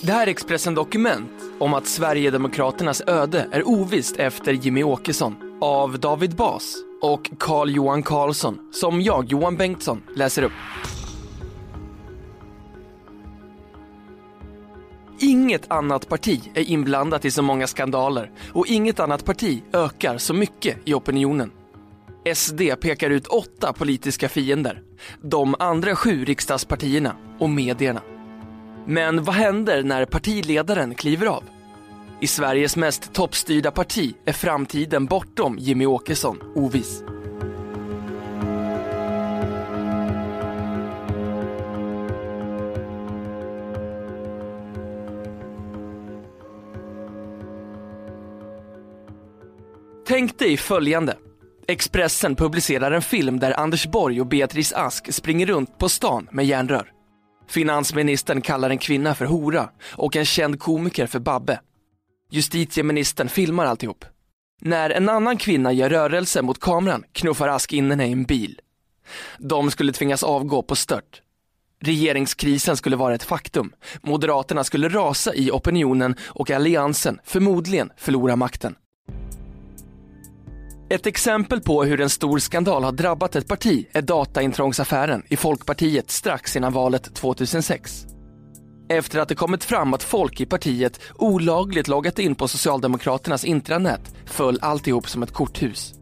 Det här är Expressen Dokument om att Sverigedemokraternas öde är ovisst efter Jimmy Åkesson av David Bas och Carl Johan Carlsson som jag, Johan Bengtsson, läser upp. Inget annat parti är inblandat i så många skandaler och inget annat parti ökar så mycket i opinionen. SD pekar ut åtta politiska fiender, de andra sju riksdagspartierna och medierna. Men vad händer när partiledaren kliver av? I Sveriges mest toppstyrda parti är framtiden bortom Jimmy Åkesson oviss. Tänk dig följande. Expressen publicerar en film där Anders Borg och Beatrice Ask springer runt på stan med järnrör. Finansministern kallar en kvinna för hora och en känd komiker för Babbe. Justitieministern filmar alltihop. När en annan kvinna gör rörelse mot kameran knuffar Ask in henne i en bil. De skulle tvingas avgå på stört. Regeringskrisen skulle vara ett faktum. Moderaterna skulle rasa i opinionen och alliansen förmodligen förlora makten. Ett exempel på hur en stor skandal har drabbat ett parti är dataintrångsaffären i Folkpartiet strax innan valet 2006. Efter att det kommit fram att folk i partiet olagligt loggat in på Socialdemokraternas intranät föll alltihop som ett korthus.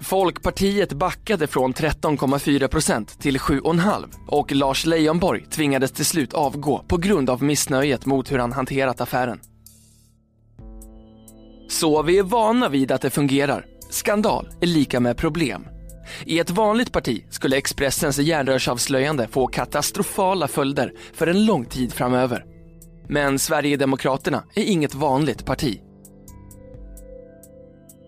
Folkpartiet backade från 13,4 procent till 7,5 och Lars Leijonborg tvingades till slut avgå på grund av missnöjet mot hur han hanterat affären. Så vi är vana vid att det fungerar. Skandal är lika med problem. I ett vanligt parti skulle Expressens järnrörsavslöjande få katastrofala följder för en lång tid framöver. Men Sverigedemokraterna är inget vanligt parti.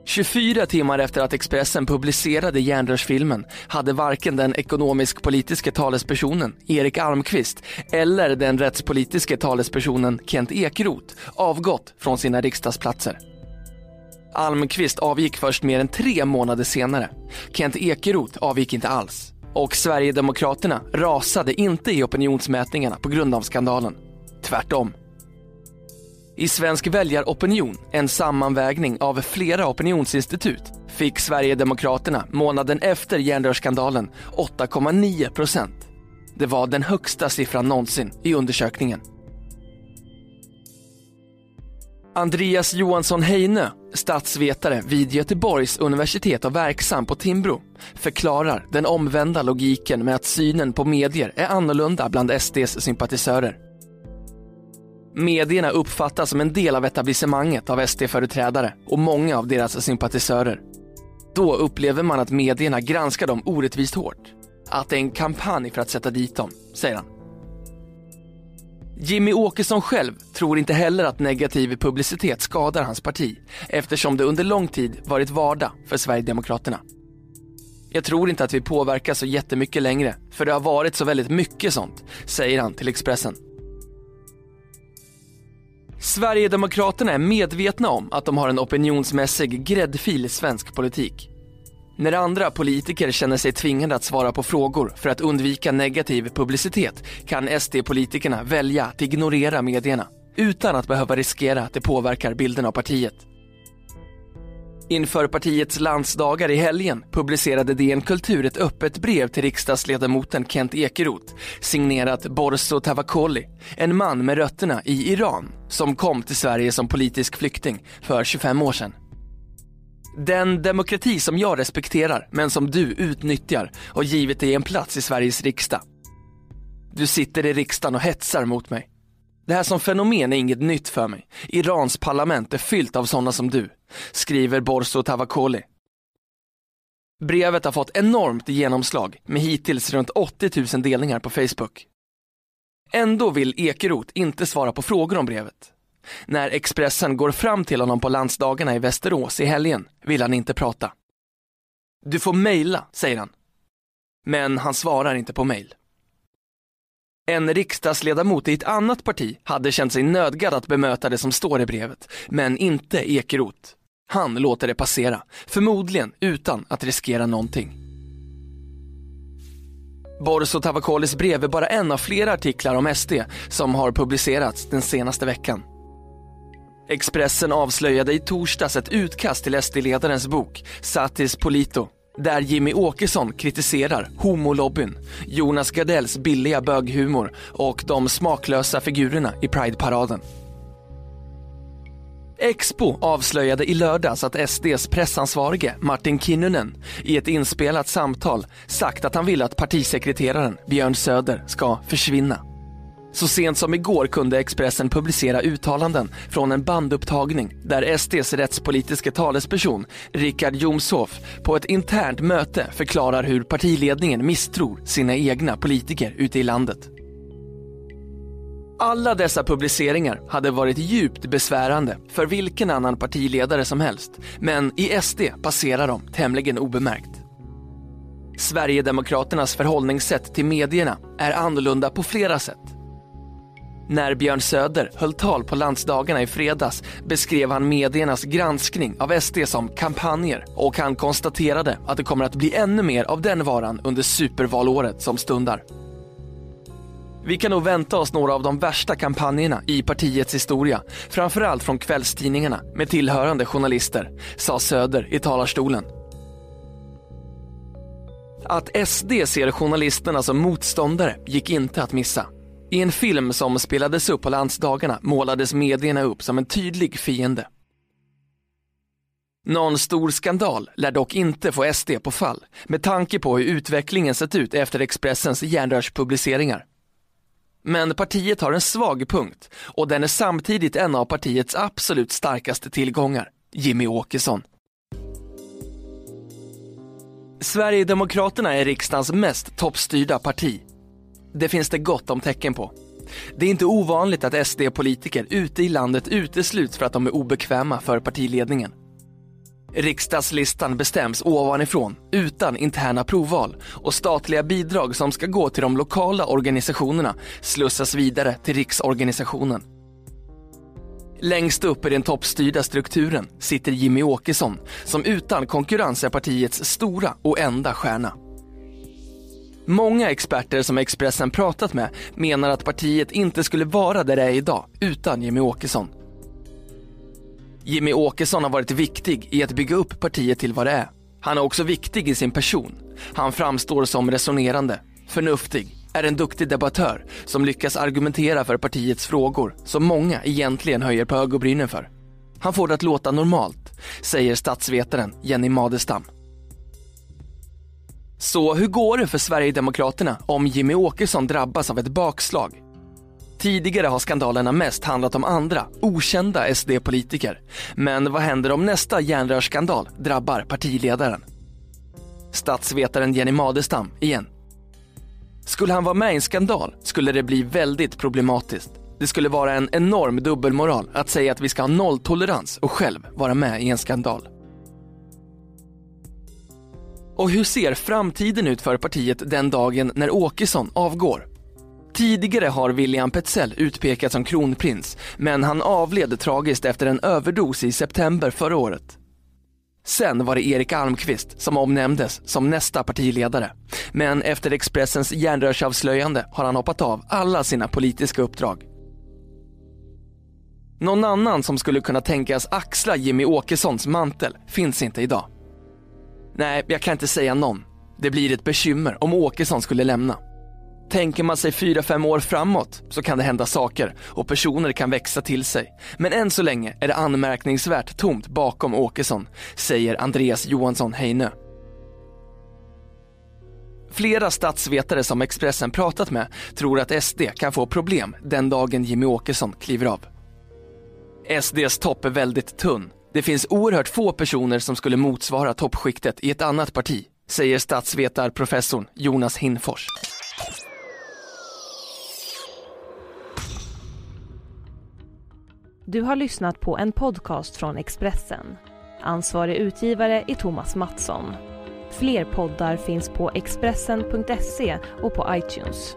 24 timmar efter att Expressen publicerade järnrörsfilmen hade varken den ekonomisk-politiske talespersonen Erik Almqvist eller den rättspolitiske talespersonen Kent Ekeroth avgått från sina riksdagsplatser. Almqvist avgick först mer än tre månader senare. Kent Ekeroth avgick inte alls. Och Sverigedemokraterna rasade inte i opinionsmätningarna på grund av skandalen. Tvärtom. I Svensk väljaropinion, en sammanvägning av flera opinionsinstitut, fick Sverigedemokraterna månaden efter järnrörsskandalen 8,9 procent. Det var den högsta siffran någonsin i undersökningen. Andreas Johansson Heine statsvetare vid Göteborgs universitet och verksam på Timbro, förklarar den omvända logiken med att synen på medier är annorlunda bland SDs sympatisörer. Medierna uppfattas som en del av etablissemanget av SD-företrädare och många av deras sympatisörer. Då upplever man att medierna granskar dem orättvist hårt. Att det är en kampanj för att sätta dit dem, säger han. Jimmy Åkesson själv tror inte heller att negativ publicitet skadar hans parti eftersom det under lång tid varit vardag för Sverigedemokraterna. Jag tror inte att vi påverkas så jättemycket längre för det har varit så väldigt mycket sånt, säger han till Expressen. Sverigedemokraterna är medvetna om att de har en opinionsmässig gräddfil i svensk politik. När andra politiker känner sig tvingade att svara på frågor för att undvika negativ publicitet kan SD-politikerna välja att ignorera medierna utan att behöva riskera att det påverkar bilden av partiet. Inför partiets landsdagar i helgen publicerade DN Kultur ett öppet brev till riksdagsledamoten Kent Ekeroth signerat Borso Tavakoli, en man med rötterna i Iran som kom till Sverige som politisk flykting för 25 år sedan. Den demokrati som jag respekterar, men som du utnyttjar har givit dig en plats i Sveriges riksdag. Du sitter i riksdagen och hetsar mot mig. Det här som fenomen är inget nytt för mig. Irans parlament är fyllt av sådana som du, skriver Borso Tavakoli. Brevet har fått enormt genomslag med hittills runt 80 000 delningar på Facebook. Ändå vill Ekeroth inte svara på frågor om brevet. När Expressen går fram till honom på landsdagarna i Västerås i helgen vill han inte prata. Du får mejla, säger han. Men han svarar inte på mejl. En riksdagsledamot i ett annat parti hade känt sig nödgad att bemöta det som står i brevet, men inte Ekeroth. Han låter det passera, förmodligen utan att riskera någonting. Borso Tavakolis brev är bara en av flera artiklar om SD som har publicerats den senaste veckan. Expressen avslöjade i torsdags ett utkast till SD-ledarens bok Satis Polito där Jimmy Åkesson kritiserar homolobbyn, Jonas Gardells billiga böghumor och de smaklösa figurerna i Pride-paraden. Expo avslöjade i lördags att SDs pressansvarige Martin Kinnunen i ett inspelat samtal sagt att han vill att partisekreteraren Björn Söder ska försvinna. Så sent som igår kunde Expressen publicera uttalanden från en bandupptagning där SDs rättspolitiska talesperson Richard Jomshof på ett internt möte förklarar hur partiledningen misstror sina egna politiker ute i landet. Alla dessa publiceringar hade varit djupt besvärande för vilken annan partiledare som helst, men i SD passerar de tämligen obemärkt. Sverigedemokraternas förhållningssätt till medierna är annorlunda på flera sätt. När Björn Söder höll tal på landsdagarna i fredags beskrev han mediernas granskning av SD som kampanjer och han konstaterade att det kommer att bli ännu mer av den varan under supervalåret som stundar. Vi kan nog vänta oss några av de värsta kampanjerna i partiets historia, framförallt från kvällstidningarna med tillhörande journalister, sa Söder i talarstolen. Att SD ser journalisterna som motståndare gick inte att missa. I en film som spelades upp på landsdagarna målades medierna upp som en tydlig fiende. Någon stor skandal lär dock inte få SD på fall med tanke på hur utvecklingen sett ut efter Expressens järnrörspubliceringar. Men partiet har en svag punkt och den är samtidigt en av partiets absolut starkaste tillgångar, Jimmy Åkesson. Sverigedemokraterna är riksdagens mest toppstyrda parti. Det finns det gott om tecken på. Det är inte ovanligt att SD-politiker ute i landet utesluts för att de är obekväma för partiledningen. Riksdagslistan bestäms ovanifrån, utan interna provval och statliga bidrag som ska gå till de lokala organisationerna slussas vidare till riksorganisationen. Längst upp i den toppstyrda strukturen sitter Jimmy Åkesson som utan konkurrens är partiets stora och enda stjärna. Många experter som Expressen pratat med menar att partiet inte skulle vara där det är idag utan Jimmy Åkesson. Jimmy Åkesson har varit viktig i att bygga upp partiet till vad det är. Han är också viktig i sin person. Han framstår som resonerande, förnuftig, är en duktig debattör som lyckas argumentera för partiets frågor som många egentligen höjer på ögonbrynen för. Han får det att låta normalt, säger statsvetaren Jenny Madestam. Så hur går det för Sverigedemokraterna om Jimmy Åkesson drabbas av ett bakslag? Tidigare har skandalerna mest handlat om andra, okända SD-politiker. Men vad händer om nästa järnrörsskandal drabbar partiledaren? Statsvetaren Jenny Madestam igen. Skulle han vara med i en skandal skulle det bli väldigt problematiskt. Det skulle vara en enorm dubbelmoral att säga att vi ska ha nolltolerans och själv vara med i en skandal. Och hur ser framtiden ut för partiet den dagen när Åkesson avgår? Tidigare har William Petzell utpekats som kronprins, men han avled tragiskt efter en överdos i september förra året. Sen var det Erik Almqvist som omnämndes som nästa partiledare. Men efter Expressens järnrörsavslöjande har han hoppat av alla sina politiska uppdrag. Någon annan som skulle kunna tänkas axla Jimmy Åkessons mantel finns inte idag. Nej, jag kan inte säga någon. Det blir ett bekymmer om Åkesson skulle lämna. Tänker man sig fyra fem år framåt så kan det hända saker och personer kan växa till sig. Men än så länge är det anmärkningsvärt tomt bakom Åkesson, säger Andreas Johansson Heinö. Flera statsvetare som Expressen pratat med tror att SD kan få problem den dagen Jimmy Åkesson kliver av. SDs topp är väldigt tunn. Det finns oerhört få personer som skulle motsvara toppskiktet i ett annat parti, säger statsvetarprofessorn Jonas Hinfors. Du har lyssnat på en podcast från Expressen. Ansvarig utgivare är Thomas Mattsson. Fler poddar finns på Expressen.se och på iTunes.